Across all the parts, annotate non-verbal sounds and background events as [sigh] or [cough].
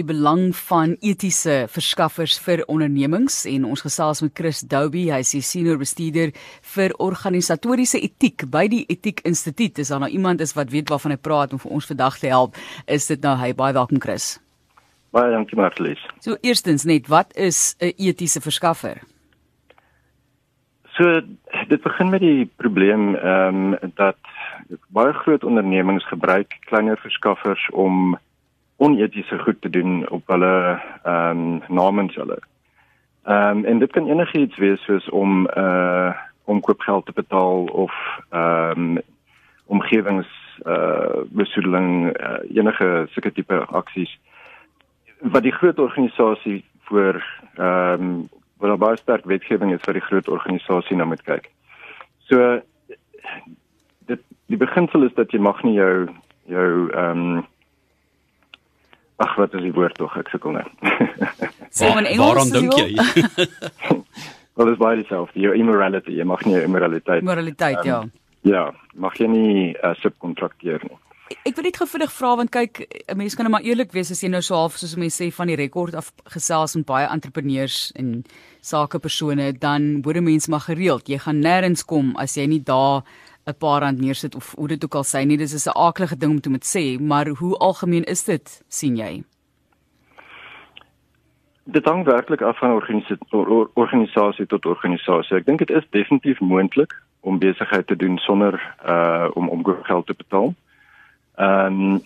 die belang van etiese verskaffers vir ondernemings en ons gesels met Chris Douby, hy is die senior bestuurder vir organisatoriese etiek by die Etiek Instituut. Is daar nou iemand is wat weet waarvan hy praat om vir ons vandag te help? Is dit nou hy baie welkom Chris. Baie dankie Marlies. So eerstens net, wat is 'n etiese verskaffer? So dit begin met die probleem ehm um, dat baie groot ondernemings gebruik kleiner verskaffers om onetiese goed te doen op hulle ehm um, namens hulle. Ehm um, en dit kan enigiets wees soos om uh om koopgeld te betaal of ehm um, omgewings uh besoedeling uh, enige sulke tipe aksies wat die groot organisasie voor ehm um, wat baie sterk wetgewing is vir die groot organisasie na moet kyk. So dit die beginsel is dat jy mag nie jou jou ehm um, Ag wat is die woord tog ek sukkel net. [laughs] Sê maar Engels. Waarom dink jy? [laughs] Wel dis baie dieselfde. Jou immorality, jy mag nie jou immoraliteit. Moraliteit, um, ja. Ja, mag jy nie uh, subkontrakteer nie. Ek wil net gevindig vra want kyk, 'n mens kan nou maar eerlik wees as jy nou so half soos mense sê van die rekord af gesels met baie entrepreneurs en sakepersone, dan hoor 'n mens maar gereeld, jy gaan nêrens kom as jy nie daar 'n paar rand neersit of hoe dit ook al sê nie, dis is 'n aardige ding om te moet sê, maar hoe algemeen is dit, sien jy? Dit hang werklik af van organisasie organisasie tot organisasie. Ek dink dit is definitief moontlik om besigheid te doen sonder uh om om geld te betaal. Ehm um,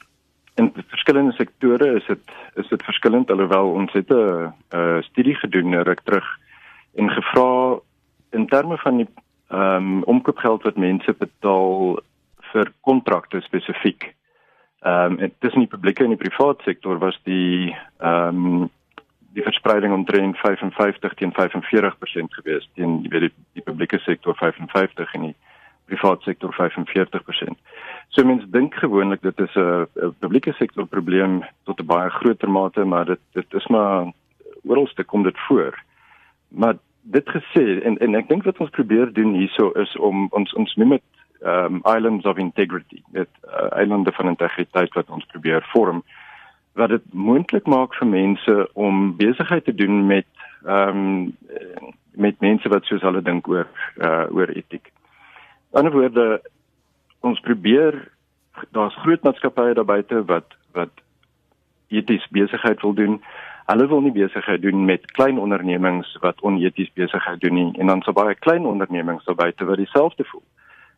in verskillende sektore is dit is dit verskillend alhoewel ons het 'n uh, studie gedoen ruk terug en gevra in terme van die ehm um, omkoopgeld wat mense betaal vir kontrakte spesifiek. Ehm um, tussen die publieke en die private sektor was die ehm um, die verspreiding omtrent 55 teen 45% gewees teen die, die, die publieke sektor 55 en die private sektor 45%. So mense dink gewoonlik dit is 'n publieke sektor probleem tot 'n baie groter mate, maar dit dit is maar oralste kom dit voor. Maar dit gesê en en ek dink wat ons probeer doen hierso is om ons ons noem dit um islands of integrity dit uh, eilande van integriteit wat ons probeer vorm wat dit moontlik maak vir mense om besigheid te doen met um met mense wat soos hulle dink oor uh, oor etiek. In 'n ander woorde ons probeer daar's groot maatskappye daar buite wat wat eties besigheid wil doen Hulle wil nie besigheid doen met klein ondernemings wat oneties besigheid doen nie en dan so baie klein ondernemings daar buite wat dieselfde voel.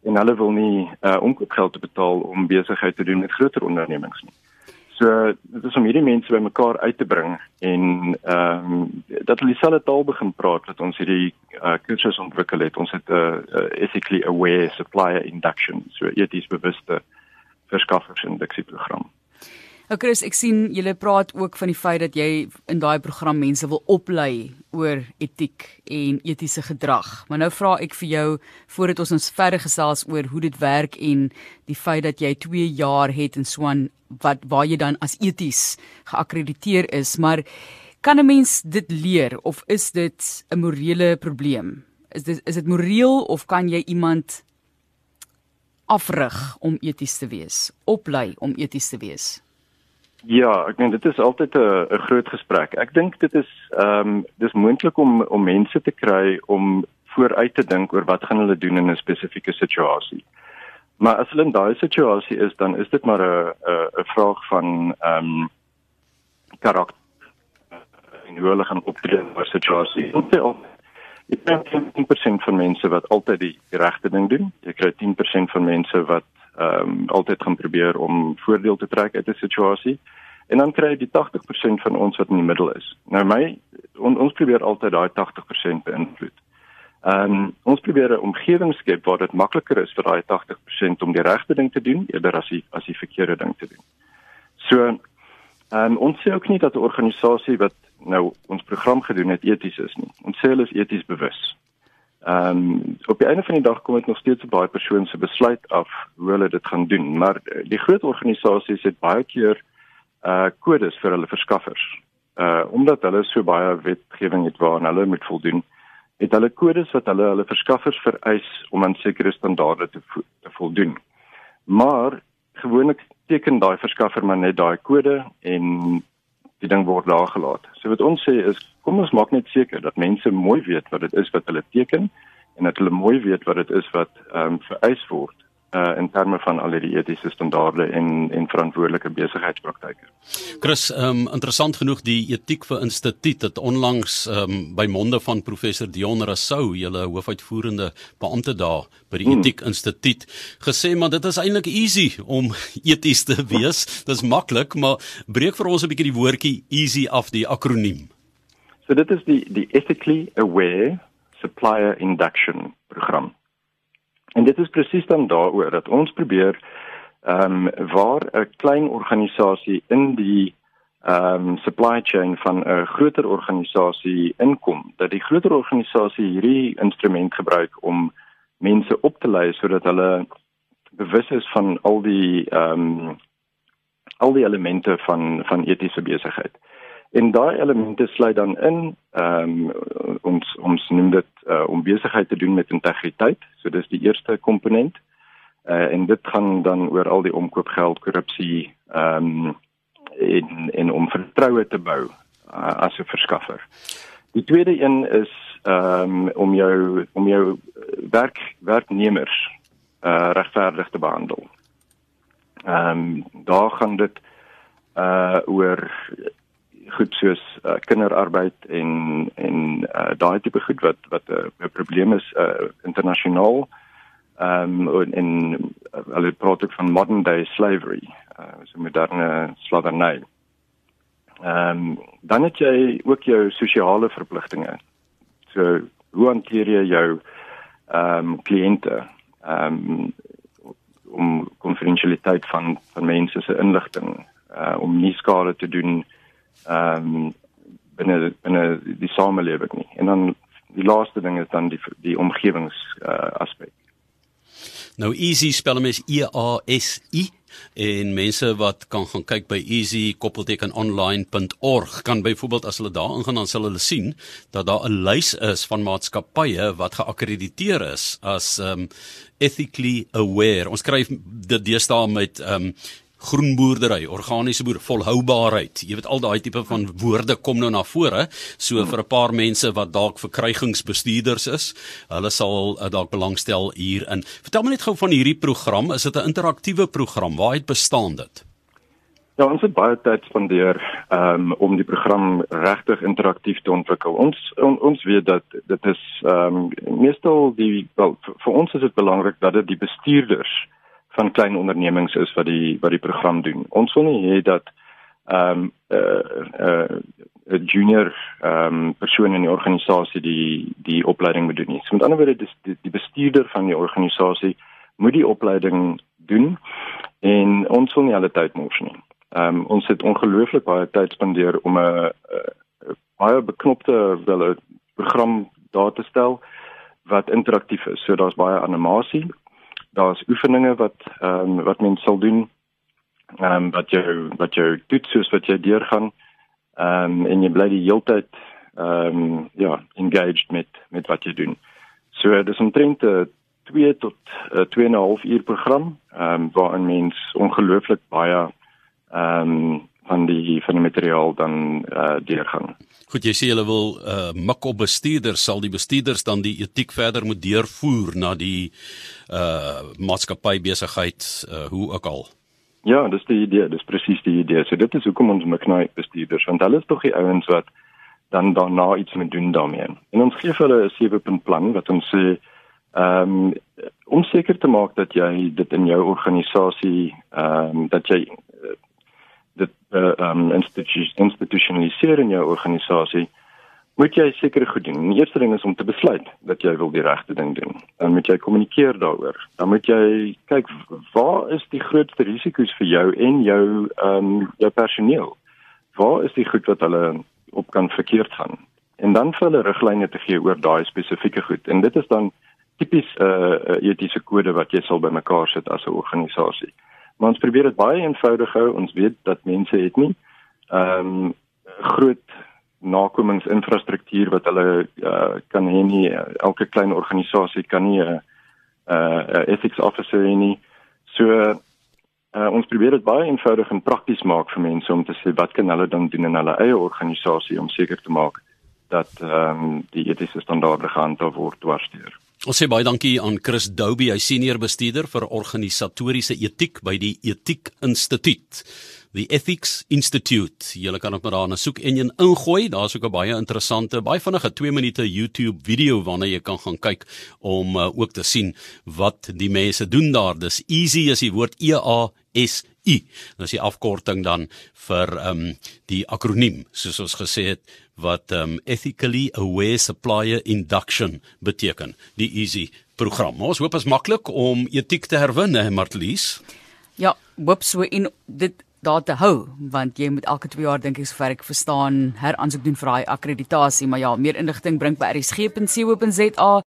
En hulle wil nie uh, omkoopgeld betaal om besigheid te doen met groter ondernemings nie. So dit is om hierdie mense bymekaar uit te bring en ehm um, dat hulle dieselfde taal begin praat wat ons hierdie uh, kursus ontwikkel het. Ons het 'n uh, uh, ethically aware supplier induction, so eties bewuste verskaffersinduksie program. Nou Chris, ek sien julle praat ook van die feit dat jy in daai program mense wil oplei oor etiek en etiese gedrag. Maar nou vra ek vir jou voordat ons ons verder gesels oor hoe dit werk en die feit dat jy 2 jaar het in Swan wat waar jy dan as eties geakkrediteer is, maar kan 'n mens dit leer of is dit 'n morele probleem? Is dit is dit moreel of kan jy iemand afrig om eties te wees, oplei om eties te wees? Ja, ek meen dit is altyd 'n 'n groot gesprek. Ek dink dit is ehm um, dis moontlik om om mense te kry om vooruit te dink oor wat gaan hulle doen in 'n spesifieke situasie. Maar as hulle in daai situasie is, dan is dit maar 'n 'n 'n vraag van ehm um, karakter en hoe hulle gaan optree in 'n situasie. Jy kry 10% van mense wat altyd die regte ding doen. Jy kry 10% van mense wat ehm um, altyd gaan probeer om voordeel te trek uit 'n situasie. En dan kry jy die 80% van ons wat in die middel is. Nou my on, ons probeer altyd daai 80% beïnvloed. Ehm um, ons probeer 'n omgewing skep waar dit makliker is vir daai 80% om die regte ding te doen eerder as die as die verkeerde ding te doen. So ehm um, ons sê ook nie dat 'n organisasie wat nou ons program gedoen het eties is nie. Ons sê hulle is eties bewus. Ehm um, op die einde van die dag kom dit nog steeds op daai persoon se besluit af hoe hulle dit gaan doen, maar eh, die groot organisasies het baie keer uh kodes vir hulle verskaffers. Uh omdat hulle so baie wetgewing het waaraan hulle moet voldoen, het hulle kodes wat hulle hulle verskaffers vereis om aan sekere standaarde te, vo te voldoen. Maar gewoonlik teken daai verskaffer maar net daai kode en die ding word daar gelaat. So wat ons sê is kom ons maak net seker dat mense mooi weet wat dit is wat hulle teken en dat hulle mooi weet wat dit is wat ehm um, vereis word uh in terme van al die etiese standaarde en en verantwoordelike besigheidspraktyke. Chris, ehm um, interessant genoeg die etiek vir instituut het onlangs ehm um, by monde van professor Dion Rassou, julle hoofuitvoerende beampte daar by die hmm. etiek instituut gesê maar dit is eintlik easy om [laughs] eties te wees. Dit is maklik, maar breek vir ons 'n bietjie die woordjie easy af die akroniem. So dit is die die ethically aware supplier induction program. En dit is presies dan daaroor dat ons probeer ehm um, waar 'n klein organisasie in die ehm um, supply chain van 'n groter organisasie inkom, dat die groter organisasie hierdie instrument gebruik om mense op te lei sodat hulle bewus is van al die ehm um, al die elemente van van etiese besigheid. En daai elemente sluit dan in ehm um, ons ons noem dit uh, om besigheid te doen met integriteit. So dis die eerste komponent. Uh, en dit gaan dan oor al die omkoopgeld, korrupsie ehm um, en en om vertroue te bou uh, as 'n verskaffer. Die tweede een is ehm um, om jou om jou werk werknemers uh, regverdig te behandel. Ehm um, daar gaan dit uh oor goed soos uh, kinderarbeid en en uh, daai tipe goed wat wat 'n uh, probleem is uh, internasionaal ehm um, en hulle praat ook van modern day slavery uh, so moderne slawerny. Ehm um, dan het jy ook jou sosiale verpligtinge. So hoe hanteer jy jou ehm um, kliënte ehm um, om konfidensialiteit van van mense se inligting uh, om nie skade te doen ehm um, binne binne die samelewing nie. En dan die laaste ding is dan die die omgewings uh, aspek. Nou easy spel hom is E A S I en mense wat kan gaan kyk by easy-online.org kan byvoorbeeld as hulle daar ingaan dan sal hulle sien dat daar 'n lys is van maatskappye wat geakkrediteer is as um ethically aware. Ons skryf dit deesdae met um groenboerdery, organiese boer, volhoubaarheid. Jy weet al daai tipe van woorde kom nou na vore. So vir 'n paar mense wat dalk verkrygingsbestuurders is, hulle sal uh, dalk belangstel hierin. Vertel my net gou van hierdie program. Is dit 'n interaktiewe program? Waar het bestaan dit? Ja, ons het baie tyd spandeer um, om die program regtig interaktief te ontwikkel. Ons on, ons weet dat dit is ehm um, meestal die wel vir ons is dit belangrik dat dit die bestuurders van klein ondernemings is wat die wat die program doen. Ons wil nie hê dat ehm um, 'n uh, uh, 'n junior ehm um, persoon in die organisasie die die opleiding moet doen nie. So met ander woorde dis die, die bestuurder van die organisasie moet die opleiding doen en ons wil nie alle tyd mors nie. Ehm um, ons het ongelooflik baie tyd spandeer om 'n baie beknopte wel 'n program daar te stel wat interaktief is. So daar's baie animasie daar's oefeninge wat ehm um, wat mens sal doen ehm um, wat jou wat jou toets soos wat jy deurgaan ehm um, en jy bly die heeltyd ehm um, ja engaged met met wat jy doen. So dis omtrent 'n 2 tot uh, 2 en 'n half uur program ehm um, waarin mens ongelooflik baie ehm um, van die van die materiaal dan uh, deurgaan. Goed, jy sê hulle wil uh mik op bestuurders, sal die bestuurders dan die etiek verder moet deurvoer na die uh maatskappy besigheid uh hoe ook al. Ja, dis die idee, dis presies die idee. So dit is hoekom ons mik na bestuurders, want hulle is tog die ouens wat dan daarna iets moet doen daarmee. En ons gee vir hulle 'n sewe-punt plan wat ons sê ehm um, om seker te maak dat jy dit in jou organisasie ehm um, dat jy uh, um institu institutionaliseer in jou organisasie moet jy seker goed doen. Die eerste ding is om te besluit dat jy wil die regte ding doen. Dan moet jy kommunikeer daaroor. Dan moet jy kyk waar is die grootste risiko's vir jou en jou um jou personeel? Waar is die goed wat hulle op kan verkeerd gaan? En dan vir hulle riglyne te gee oor daai spesifieke goed. En dit is dan tipies 'n uh, etiese kode wat jy sal bymekaar sit as 'n organisasie. Maar ons probeer dit baie eenvoudig hou. Ons weet dat mense het nie ehm um, groot nakomingsinfrastruktuur wat hulle uh, kan hê nie. Elke klein organisasie kan nie 'n uh, uh, ethics officer hê nie. So Uh, ons probeer dit baie eenvoudig en prakties maak vir mense om te sê wat kan hulle dan doen in hulle eie organisasie om seker te maak dat ehm um, die etiese standaarde gehandhaaf word dwarsteer. Ons sê baie dankie aan Chris Douby, hy senior bestuurder vir organisatoriese etiek by die Etiek Instituut. The Ethics Institute. Julle kan ook maar daar 'n soek enjin ingooi. Daar's ook 'n baie interessante, baie vinnige 2 minute YouTube video waarna jy kan gaan kyk om uh, ook te sien wat die mense doen daar. Dis easy as die woord E A S I. Dis die afkorting dan vir ehm um, die akroniem soos ons gesê het wat um ethically aware supplier induction beteken. Die easy program. Ons hoop is maklik om etiek te herwin hè Martlies? Ja hoop so en dit daar te hou want jy moet elke 2 jaar dink ek sover ek verstaan heraansoek doen vir daai akkreditasie. Maar ja meer inligting bring by rsg.co.za